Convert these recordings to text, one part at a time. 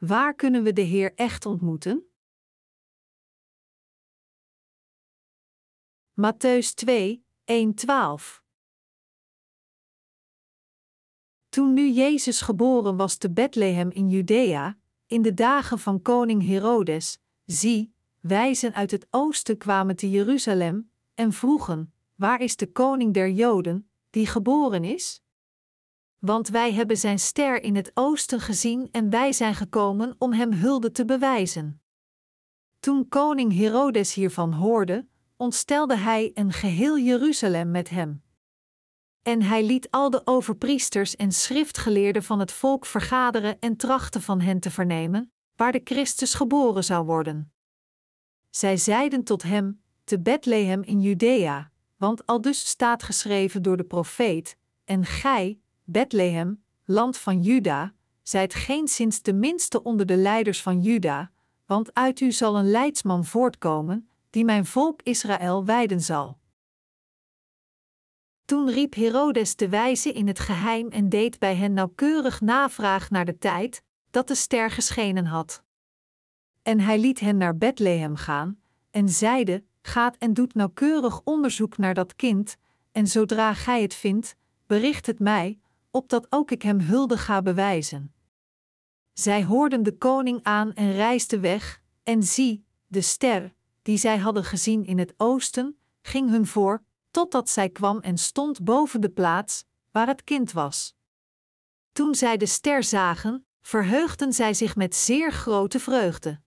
waar kunnen we de Heer echt ontmoeten? Matthäus 2, 1, 12 Toen nu Jezus geboren was te Bethlehem in Judea, in de dagen van koning Herodes, zie, wijzen uit het oosten kwamen te Jeruzalem en vroegen: Waar is de koning der Joden, die geboren is? Want wij hebben zijn ster in het oosten gezien en wij zijn gekomen om hem hulde te bewijzen. Toen koning Herodes hiervan hoorde, ontstelde hij een geheel Jeruzalem met hem. En hij liet al de overpriesters en schriftgeleerden van het volk vergaderen en trachten van hen te vernemen, waar de Christus geboren zou worden. Zij zeiden tot hem, te Bethlehem in Judea, want aldus staat geschreven door de profeet, en gij, Bethlehem, land van Juda, zijt geen sinds de minste onder de leiders van Juda, want uit u zal een leidsman voortkomen, die mijn volk Israël wijden zal. Toen riep Herodes de wijze in het geheim en deed bij hen nauwkeurig navraag naar de tijd dat de ster geschenen had. En hij liet hen naar Bethlehem gaan, en zeide: Gaat en doet nauwkeurig onderzoek naar dat kind, en zodra gij het vindt, bericht het mij, opdat ook ik hem hulde ga bewijzen. Zij hoorden de koning aan en reisden weg, en zie, de ster, die zij hadden gezien in het oosten, ging hun voor, totdat zij kwam en stond boven de plaats waar het kind was. Toen zij de ster zagen, verheugden zij zich met zeer grote vreugde.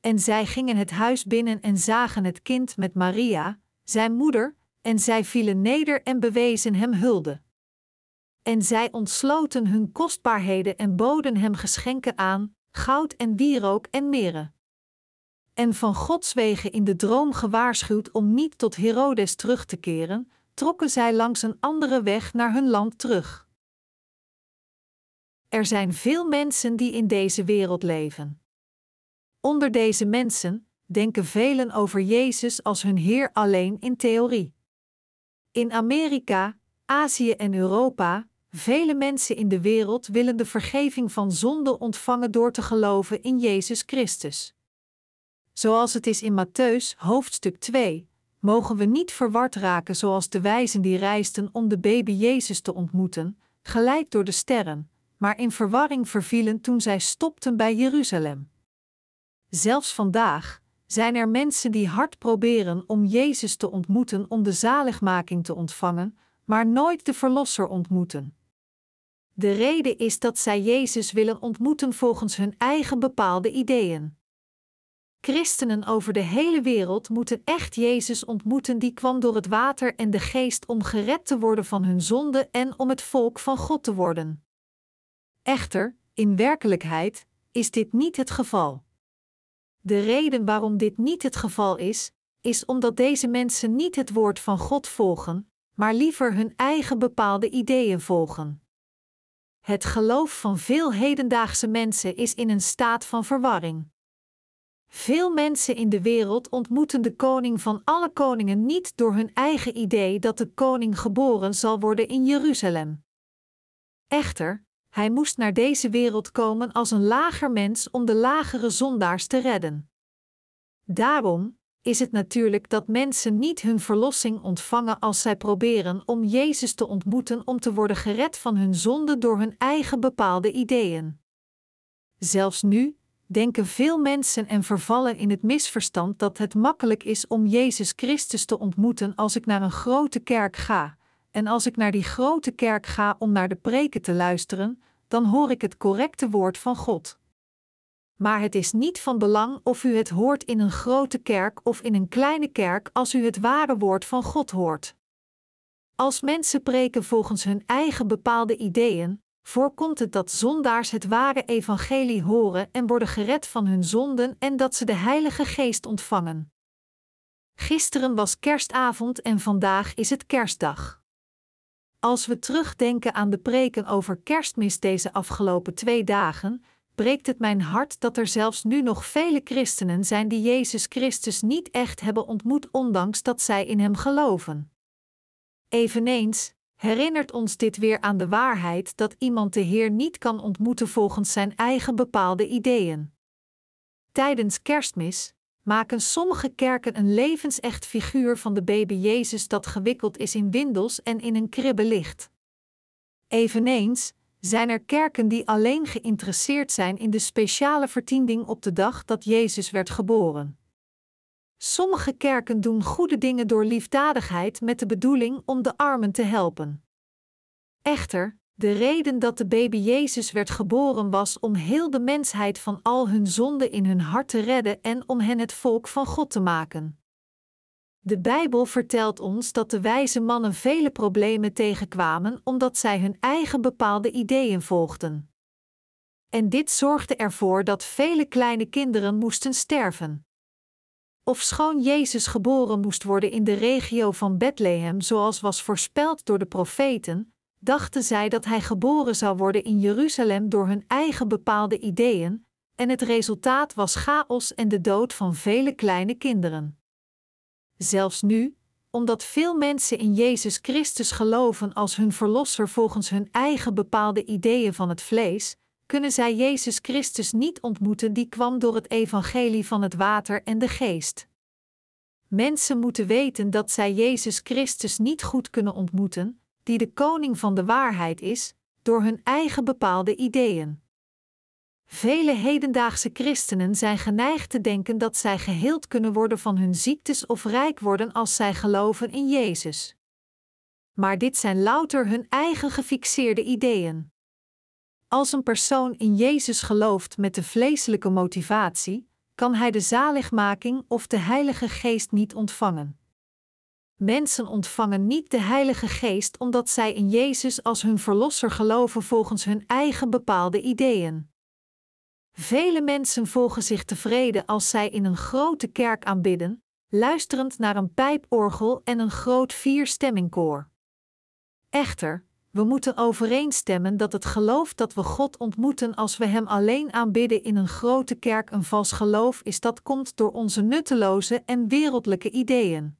En zij gingen het huis binnen en zagen het kind met Maria, zijn moeder, en zij vielen neder en bewezen hem hulde. En zij ontsloten hun kostbaarheden en boden hem geschenken aan, goud en wierook en meren en van Gods wegen in de droom gewaarschuwd om niet tot Herodes terug te keren, trokken zij langs een andere weg naar hun land terug. Er zijn veel mensen die in deze wereld leven. Onder deze mensen denken velen over Jezus als hun Heer alleen in theorie. In Amerika, Azië en Europa, vele mensen in de wereld willen de vergeving van zonde ontvangen door te geloven in Jezus Christus. Zoals het is in Matthäus hoofdstuk 2, mogen we niet verward raken zoals de wijzen die reisden om de baby Jezus te ontmoeten, geleid door de sterren, maar in verwarring vervielen toen zij stopten bij Jeruzalem. Zelfs vandaag zijn er mensen die hard proberen om Jezus te ontmoeten om de zaligmaking te ontvangen, maar nooit de Verlosser ontmoeten. De reden is dat zij Jezus willen ontmoeten volgens hun eigen bepaalde ideeën. Christenen over de hele wereld moeten echt Jezus ontmoeten, die kwam door het water en de geest om gered te worden van hun zonde en om het volk van God te worden. Echter, in werkelijkheid is dit niet het geval. De reden waarom dit niet het geval is, is omdat deze mensen niet het woord van God volgen, maar liever hun eigen bepaalde ideeën volgen. Het geloof van veel hedendaagse mensen is in een staat van verwarring. Veel mensen in de wereld ontmoeten de koning van alle koningen niet door hun eigen idee dat de koning geboren zal worden in Jeruzalem. Echter, hij moest naar deze wereld komen als een lager mens om de lagere zondaars te redden. Daarom is het natuurlijk dat mensen niet hun verlossing ontvangen als zij proberen om Jezus te ontmoeten om te worden gered van hun zonde door hun eigen bepaalde ideeën. Zelfs nu, denken veel mensen en vervallen in het misverstand dat het makkelijk is om Jezus Christus te ontmoeten als ik naar een grote kerk ga. En als ik naar die grote kerk ga om naar de preken te luisteren, dan hoor ik het correcte woord van God. Maar het is niet van belang of u het hoort in een grote kerk of in een kleine kerk als u het ware woord van God hoort. Als mensen preken volgens hun eigen bepaalde ideeën, voorkomt het dat zondaars het ware evangelie horen en worden gered van hun zonden en dat ze de Heilige Geest ontvangen. Gisteren was kerstavond en vandaag is het kerstdag. Als we terugdenken aan de preken over kerstmis deze afgelopen twee dagen, breekt het mijn hart dat er zelfs nu nog vele christenen zijn die Jezus Christus niet echt hebben ontmoet, ondanks dat zij in Hem geloven. Eveneens, herinnert ons dit weer aan de waarheid dat iemand de Heer niet kan ontmoeten volgens zijn eigen bepaalde ideeën. Tijdens Kerstmis maken sommige kerken een levensecht figuur van de baby Jezus dat gewikkeld is in windels en in een kribbe ligt. Eveneens zijn er kerken die alleen geïnteresseerd zijn in de speciale vertiending op de dag dat Jezus werd geboren. Sommige kerken doen goede dingen door liefdadigheid met de bedoeling om de armen te helpen. Echter, de reden dat de baby Jezus werd geboren was om heel de mensheid van al hun zonden in hun hart te redden en om hen het volk van God te maken. De Bijbel vertelt ons dat de wijze mannen vele problemen tegenkwamen omdat zij hun eigen bepaalde ideeën volgden. En dit zorgde ervoor dat vele kleine kinderen moesten sterven. Ofschoon Jezus geboren moest worden in de regio van Bethlehem zoals was voorspeld door de profeten, dachten zij dat hij geboren zou worden in Jeruzalem door hun eigen bepaalde ideeën, en het resultaat was chaos en de dood van vele kleine kinderen. Zelfs nu, omdat veel mensen in Jezus Christus geloven als hun verlosser volgens hun eigen bepaalde ideeën van het vlees, kunnen zij Jezus Christus niet ontmoeten die kwam door het evangelie van het water en de geest. Mensen moeten weten dat zij Jezus Christus niet goed kunnen ontmoeten, die de koning van de waarheid is, door hun eigen bepaalde ideeën. Vele hedendaagse christenen zijn geneigd te denken dat zij geheeld kunnen worden van hun ziektes of rijk worden als zij geloven in Jezus. Maar dit zijn louter hun eigen gefixeerde ideeën. Als een persoon in Jezus gelooft met de vleeselijke motivatie, kan hij de zaligmaking of de Heilige Geest niet ontvangen. Mensen ontvangen niet de Heilige Geest omdat zij in Jezus als hun verlosser geloven volgens hun eigen bepaalde ideeën. Vele mensen volgen zich tevreden als zij in een grote kerk aanbidden, luisterend naar een pijporgel en een groot vierstemmingkoor. Echter, we moeten overeenstemmen dat het geloof dat we God ontmoeten als we Hem alleen aanbidden in een grote kerk een vals geloof is dat komt door onze nutteloze en wereldlijke ideeën.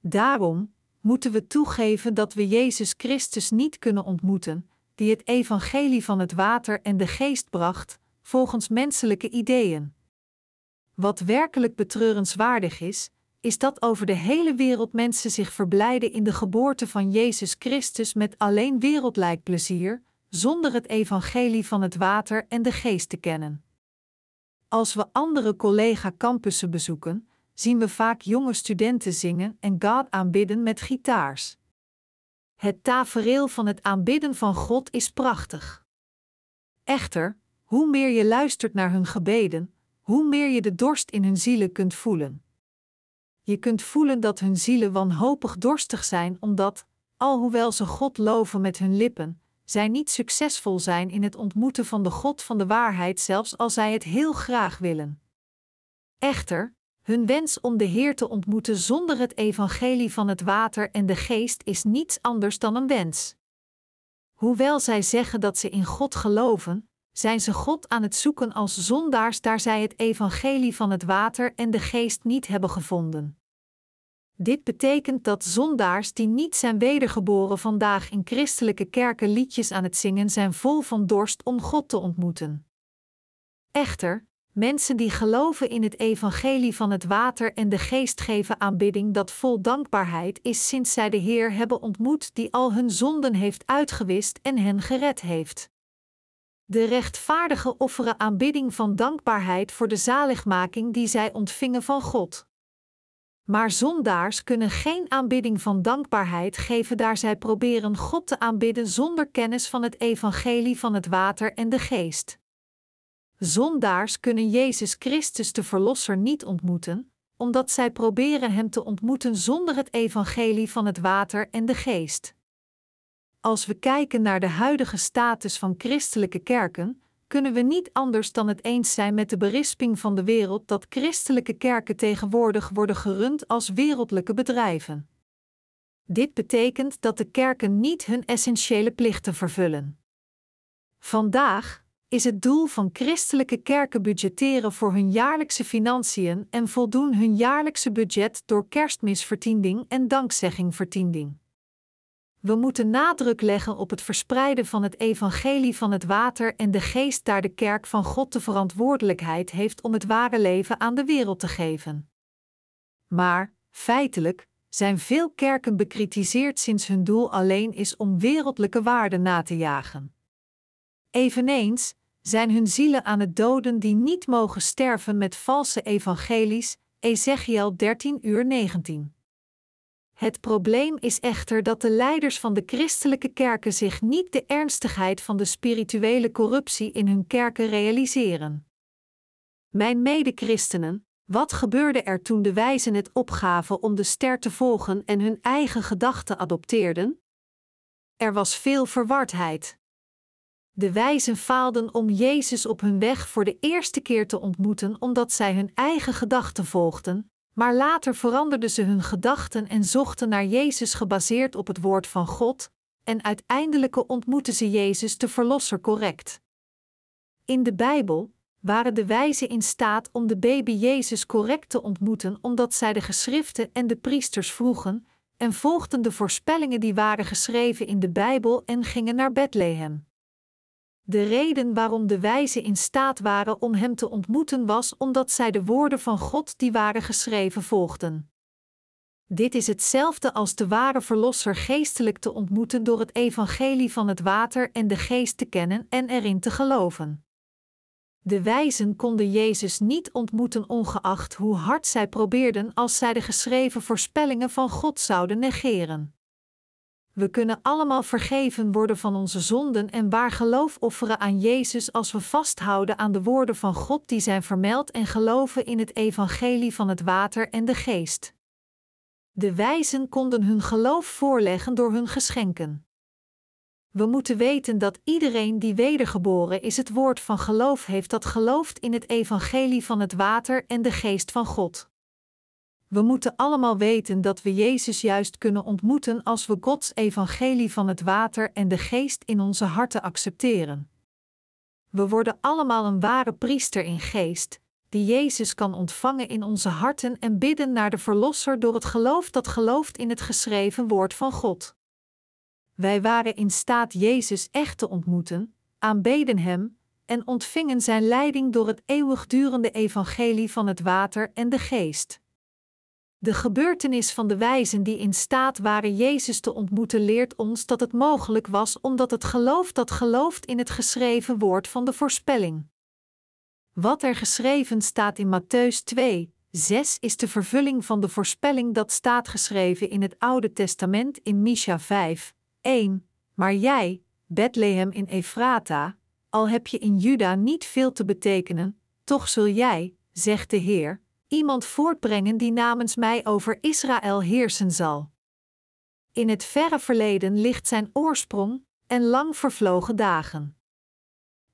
Daarom moeten we toegeven dat we Jezus Christus niet kunnen ontmoeten, die het evangelie van het water en de geest bracht, volgens menselijke ideeën. Wat werkelijk betreurenswaardig is, is dat over de hele wereld mensen zich verblijden in de geboorte van Jezus Christus met alleen wereldlijk plezier, zonder het evangelie van het water en de geest te kennen. Als we andere collega-campussen bezoeken, zien we vaak jonge studenten zingen en God aanbidden met gitaars. Het tafereel van het aanbidden van God is prachtig. Echter, hoe meer je luistert naar hun gebeden, hoe meer je de dorst in hun zielen kunt voelen. Je kunt voelen dat hun zielen wanhopig dorstig zijn, omdat, alhoewel ze God loven met hun lippen, zij niet succesvol zijn in het ontmoeten van de God van de waarheid, zelfs als zij het heel graag willen. Echter, hun wens om de Heer te ontmoeten zonder het evangelie van het water en de geest is niets anders dan een wens. Hoewel zij zeggen dat ze in God geloven, zijn ze God aan het zoeken als zondaars daar zij het evangelie van het water en de geest niet hebben gevonden. Dit betekent dat zondaars die niet zijn wedergeboren vandaag in christelijke kerken liedjes aan het zingen zijn vol van dorst om God te ontmoeten. Echter, mensen die geloven in het evangelie van het water en de geest geven aanbidding dat vol dankbaarheid is sinds zij de Heer hebben ontmoet die al hun zonden heeft uitgewist en hen gered heeft. De rechtvaardigen offeren aanbidding van dankbaarheid voor de zaligmaking die zij ontvingen van God. Maar zondaars kunnen geen aanbidding van dankbaarheid geven daar zij proberen God te aanbidden zonder kennis van het evangelie van het water en de geest. Zondaars kunnen Jezus Christus de Verlosser niet ontmoeten, omdat zij proberen Hem te ontmoeten zonder het evangelie van het water en de geest. Als we kijken naar de huidige status van christelijke kerken, kunnen we niet anders dan het eens zijn met de berisping van de wereld dat christelijke kerken tegenwoordig worden gerund als wereldlijke bedrijven. Dit betekent dat de kerken niet hun essentiële plichten vervullen. Vandaag is het doel van christelijke kerken budgetteren voor hun jaarlijkse financiën en voldoen hun jaarlijkse budget door kerstmisvertiending en dankzeggingvertiending. We moeten nadruk leggen op het verspreiden van het evangelie van het water en de geest daar de kerk van God de verantwoordelijkheid heeft om het ware leven aan de wereld te geven. Maar, feitelijk, zijn veel kerken bekritiseerd sinds hun doel alleen is om wereldlijke waarden na te jagen. Eveneens zijn hun zielen aan het doden die niet mogen sterven met valse evangelies, Ezekiel 13 uur 19. Het probleem is echter dat de leiders van de christelijke kerken zich niet de ernstigheid van de spirituele corruptie in hun kerken realiseren. Mijn medechristenen, wat gebeurde er toen de wijzen het opgaven om de ster te volgen en hun eigen gedachten adopteerden? Er was veel verwardheid. De wijzen faalden om Jezus op hun weg voor de eerste keer te ontmoeten omdat zij hun eigen gedachten volgden, maar later veranderden ze hun gedachten en zochten naar Jezus gebaseerd op het woord van God, en uiteindelijk ontmoetten ze Jezus de Verlosser correct. In de Bijbel waren de wijzen in staat om de baby Jezus correct te ontmoeten omdat zij de geschriften en de priesters vroegen, en volgden de voorspellingen die waren geschreven in de Bijbel en gingen naar Bethlehem. De reden waarom de wijzen in staat waren om hem te ontmoeten was omdat zij de woorden van God die waren geschreven volgden. Dit is hetzelfde als de ware Verlosser geestelijk te ontmoeten door het evangelie van het water en de geest te kennen en erin te geloven. De wijzen konden Jezus niet ontmoeten ongeacht hoe hard zij probeerden als zij de geschreven voorspellingen van God zouden negeren. We kunnen allemaal vergeven worden van onze zonden en waar geloof offeren aan Jezus als we vasthouden aan de woorden van God die zijn vermeld en geloven in het evangelie van het water en de geest. De wijzen konden hun geloof voorleggen door hun geschenken. We moeten weten dat iedereen die wedergeboren is het woord van geloof heeft dat gelooft in het evangelie van het water en de geest van God. We moeten allemaal weten dat we Jezus juist kunnen ontmoeten als we Gods evangelie van het water en de geest in onze harten accepteren. We worden allemaal een ware priester in geest, die Jezus kan ontvangen in onze harten en bidden naar de Verlosser door het geloof dat gelooft in het geschreven woord van God. Wij waren in staat Jezus echt te ontmoeten, aanbeden Hem en ontvingen Zijn leiding door het eeuwigdurende evangelie van het water en de geest. De gebeurtenis van de wijzen die in staat waren Jezus te ontmoeten leert ons dat het mogelijk was omdat het geloof dat gelooft in het geschreven woord van de voorspelling. Wat er geschreven staat in Matthäus 2, 6 is de vervulling van de voorspelling dat staat geschreven in het Oude Testament in Misha 5, 1. Maar jij, Bethlehem in Efrata, al heb je in Juda niet veel te betekenen, toch zul jij, zegt de Heer, iemand voortbrengen die namens mij over Israël heersen zal. In het verre verleden ligt zijn oorsprong en lang vervlogen dagen.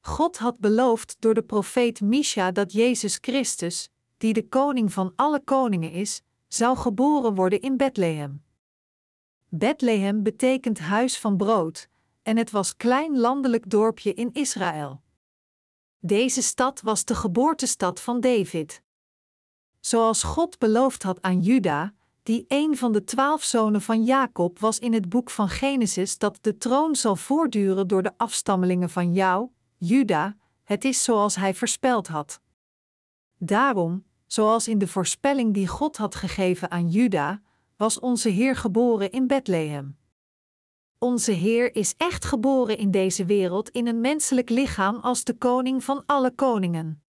God had beloofd door de profeet Misha dat Jezus Christus, die de koning van alle koningen is, zou geboren worden in Bethlehem. Bethlehem betekent huis van brood, en het was klein landelijk dorpje in Israël. Deze stad was de geboortestad van David. Zoals God beloofd had aan Juda, die een van de twaalf zonen van Jacob was in het boek van Genesis dat de troon zal voortduren door de afstammelingen van jou, Juda, het is zoals hij voorspeld had. Daarom, zoals in de voorspelling die God had gegeven aan Juda, was onze Heer geboren in Bethlehem. Onze Heer is echt geboren in deze wereld in een menselijk lichaam als de koning van alle koningen.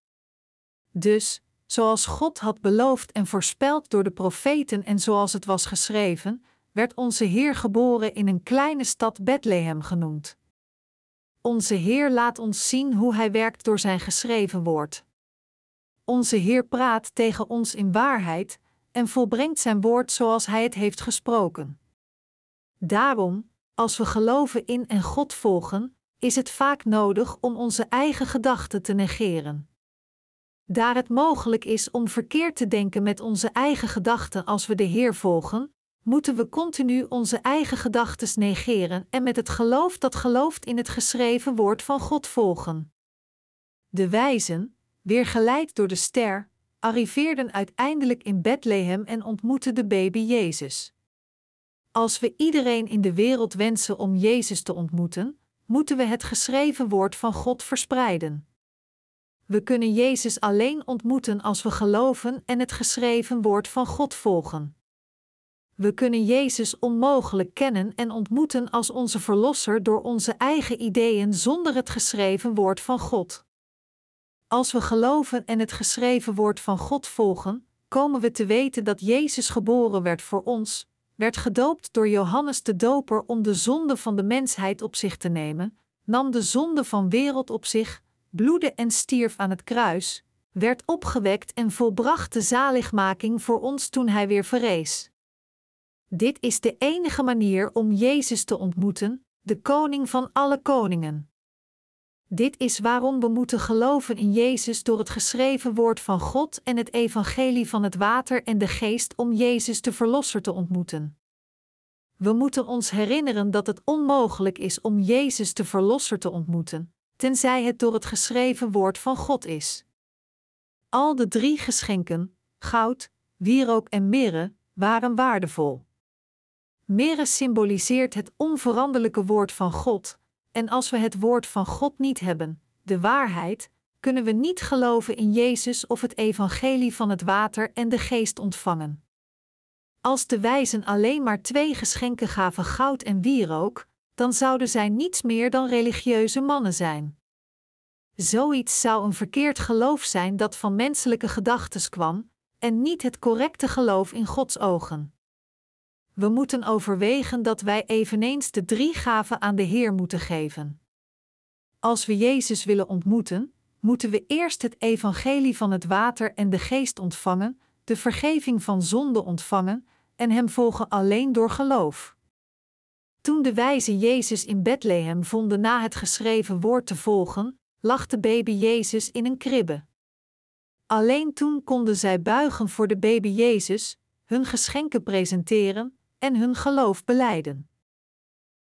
Dus, zoals God had beloofd en voorspeld door de profeten en zoals het was geschreven, werd onze Heer geboren in een kleine stad Bethlehem genoemd. Onze Heer laat ons zien hoe Hij werkt door Zijn geschreven woord. Onze Heer praat tegen ons in waarheid en volbrengt Zijn woord zoals Hij het heeft gesproken. Daarom, als we geloven in en God volgen, is het vaak nodig om onze eigen gedachten te negeren. Daar het mogelijk is om verkeerd te denken met onze eigen gedachten als we de Heer volgen, moeten we continu onze eigen gedachten negeren en met het geloof dat gelooft in het geschreven woord van God volgen. De wijzen, weer geleid door de ster, arriveerden uiteindelijk in Bethlehem en ontmoetten de baby Jezus. Als we iedereen in de wereld wensen om Jezus te ontmoeten, moeten we het geschreven woord van God verspreiden. We kunnen Jezus alleen ontmoeten als we geloven en het geschreven woord van God volgen. We kunnen Jezus onmogelijk kennen en ontmoeten als onze Verlosser door onze eigen ideeën zonder het geschreven woord van God. Als we geloven en het geschreven woord van God volgen, komen we te weten dat Jezus geboren werd voor ons, werd gedoopt door Johannes de Doper om de zonde van de mensheid op zich te nemen, nam de zonde van wereld op zich, bloedde en stierf aan het kruis, werd opgewekt en volbracht de zaligmaking voor ons toen hij weer verrees. Dit is de enige manier om Jezus te ontmoeten, de koning van alle koningen. Dit is waarom we moeten geloven in Jezus door het geschreven woord van God en het evangelie van het water en de geest om Jezus de Verlosser te ontmoeten. We moeten ons herinneren dat het onmogelijk is om Jezus de Verlosser te ontmoeten, tenzij het door het geschreven woord van God is. Al de drie geschenken, goud, wierook en mirre, waren waardevol. Mirre symboliseert het onveranderlijke woord van God, en als we het woord van God niet hebben, de waarheid, kunnen we niet geloven in Jezus of het evangelie van het water en de geest ontvangen. Als de wijzen alleen maar twee geschenken gaven goud en wierook, dan zouden zij niets meer dan religieuze mannen zijn. Zoiets zou een verkeerd geloof zijn dat van menselijke gedachten kwam, en niet het correcte geloof in Gods ogen. We moeten overwegen dat wij eveneens de drie gaven aan de Heer moeten geven. Als we Jezus willen ontmoeten, moeten we eerst het evangelie van het water en de geest ontvangen, de vergeving van zonde ontvangen en Hem volgen alleen door geloof. Toen de wijze Jezus in Bethlehem vonden na het geschreven woord te volgen, lag de baby Jezus in een kribbe. Alleen toen konden zij buigen voor de baby Jezus, hun geschenken presenteren en hun geloof beleiden.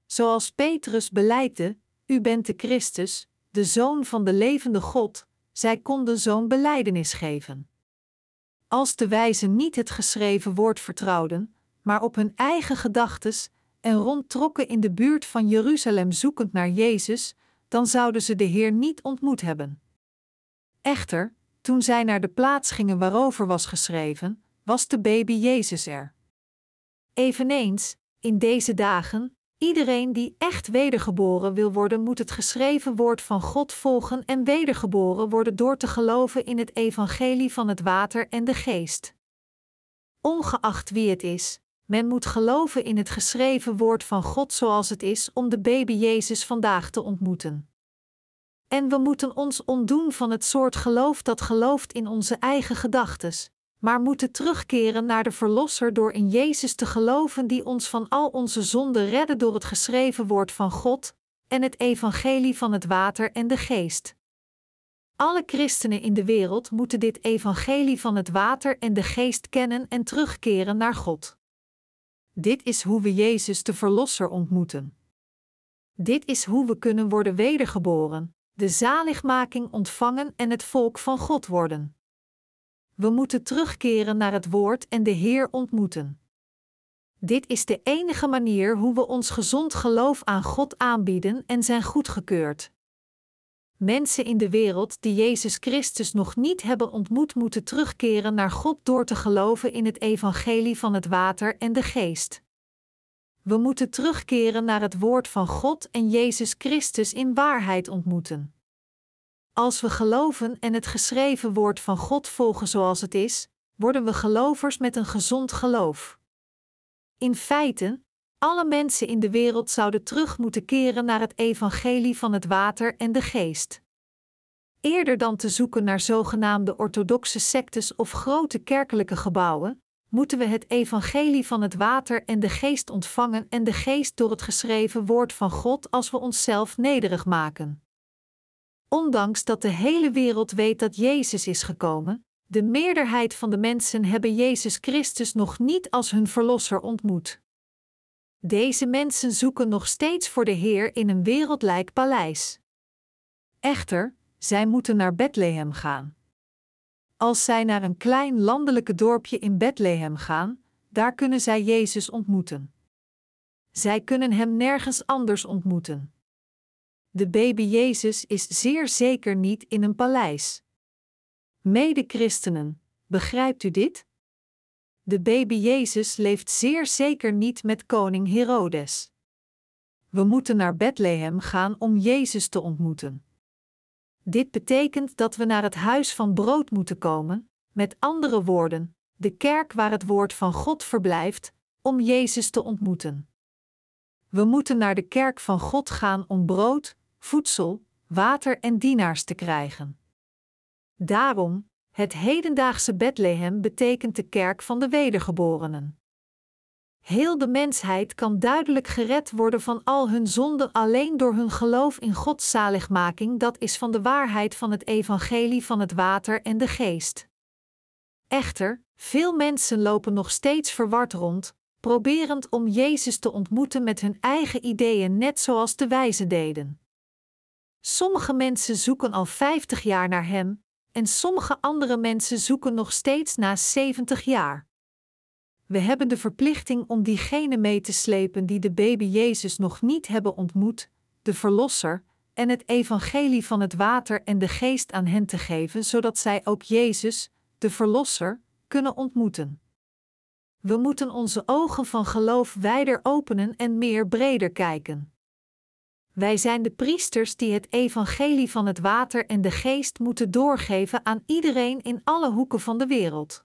Zoals Petrus beleidde: U bent de Christus, de Zoon van de levende God, zij konden zo'n beleidenis geven. Als de wijzen niet het geschreven woord vertrouwden, maar op hun eigen gedachtes en rondtrokken in de buurt van Jeruzalem zoekend naar Jezus, dan zouden ze de Heer niet ontmoet hebben. Echter, toen zij naar de plaats gingen waarover was geschreven, was de baby Jezus er. Eveneens, in deze dagen, iedereen die echt wedergeboren wil worden, moet het geschreven woord van God volgen en wedergeboren worden door te geloven in het evangelie van het water en de geest. Ongeacht wie het is, men moet geloven in het geschreven woord van God zoals het is om de baby Jezus vandaag te ontmoeten. En we moeten ons ontdoen van het soort geloof dat gelooft in onze eigen gedachtes, maar moeten terugkeren naar de Verlosser door in Jezus te geloven die ons van al onze zonden redde door het geschreven woord van God en het evangelie van het water en de geest. Alle christenen in de wereld moeten dit evangelie van het water en de geest kennen en terugkeren naar God. Dit is hoe we Jezus de Verlosser ontmoeten. Dit is hoe we kunnen worden wedergeboren, de zaligmaking ontvangen en het volk van God worden. We moeten terugkeren naar het Woord en de Heer ontmoeten. Dit is de enige manier hoe we ons gezond geloof aan God aanbieden en zijn goedgekeurd. Mensen in de wereld die Jezus Christus nog niet hebben ontmoet, moeten terugkeren naar God door te geloven in het evangelie van het water en de geest. We moeten terugkeren naar het woord van God en Jezus Christus in waarheid ontmoeten. Als we geloven en het geschreven woord van God volgen zoals het is, worden we gelovers met een gezond geloof. In feite, alle mensen in de wereld zouden terug moeten keren naar het evangelie van het water en de geest. Eerder dan te zoeken naar zogenaamde orthodoxe sectes of grote kerkelijke gebouwen, moeten we het evangelie van het water en de geest ontvangen en de geest door het geschreven woord van God als we onszelf nederig maken. Ondanks dat de hele wereld weet dat Jezus is gekomen, de meerderheid van de mensen hebben Jezus Christus nog niet als hun verlosser ontmoet. Deze mensen zoeken nog steeds voor de Heer in een wereldlijk paleis. Echter, zij moeten naar Bethlehem gaan. Als zij naar een klein landelijke dorpje in Bethlehem gaan, daar kunnen zij Jezus ontmoeten. Zij kunnen Hem nergens anders ontmoeten. De baby Jezus is zeer zeker niet in een paleis. Mede-christenen, begrijpt u dit? De baby Jezus leeft zeer zeker niet met koning Herodes. We moeten naar Bethlehem gaan om Jezus te ontmoeten. Dit betekent dat we naar het huis van brood moeten komen, met andere woorden, de kerk waar het woord van God verblijft, om Jezus te ontmoeten. We moeten naar de kerk van God gaan om brood, voedsel, water en dienaars te krijgen. Daarom, het hedendaagse Bethlehem betekent de kerk van de wedergeborenen. Heel de mensheid kan duidelijk gered worden van al hun zonden alleen door hun geloof in Gods zaligmaking, dat is van de waarheid van het evangelie van het water en de geest. Echter, veel mensen lopen nog steeds verward rond, proberend om Jezus te ontmoeten met hun eigen ideeën, net zoals de wijzen deden. Sommige mensen zoeken al 50 jaar naar Hem, en sommige andere mensen zoeken nog steeds na 70 jaar. We hebben de verplichting om diegenen mee te slepen die de baby Jezus nog niet hebben ontmoet, de Verlosser, en het evangelie van het water en de geest aan hen te geven, zodat zij ook Jezus, de Verlosser, kunnen ontmoeten. We moeten onze ogen van geloof wijder openen en meer breder kijken. Wij zijn de priesters die het evangelie van het water en de geest moeten doorgeven aan iedereen in alle hoeken van de wereld.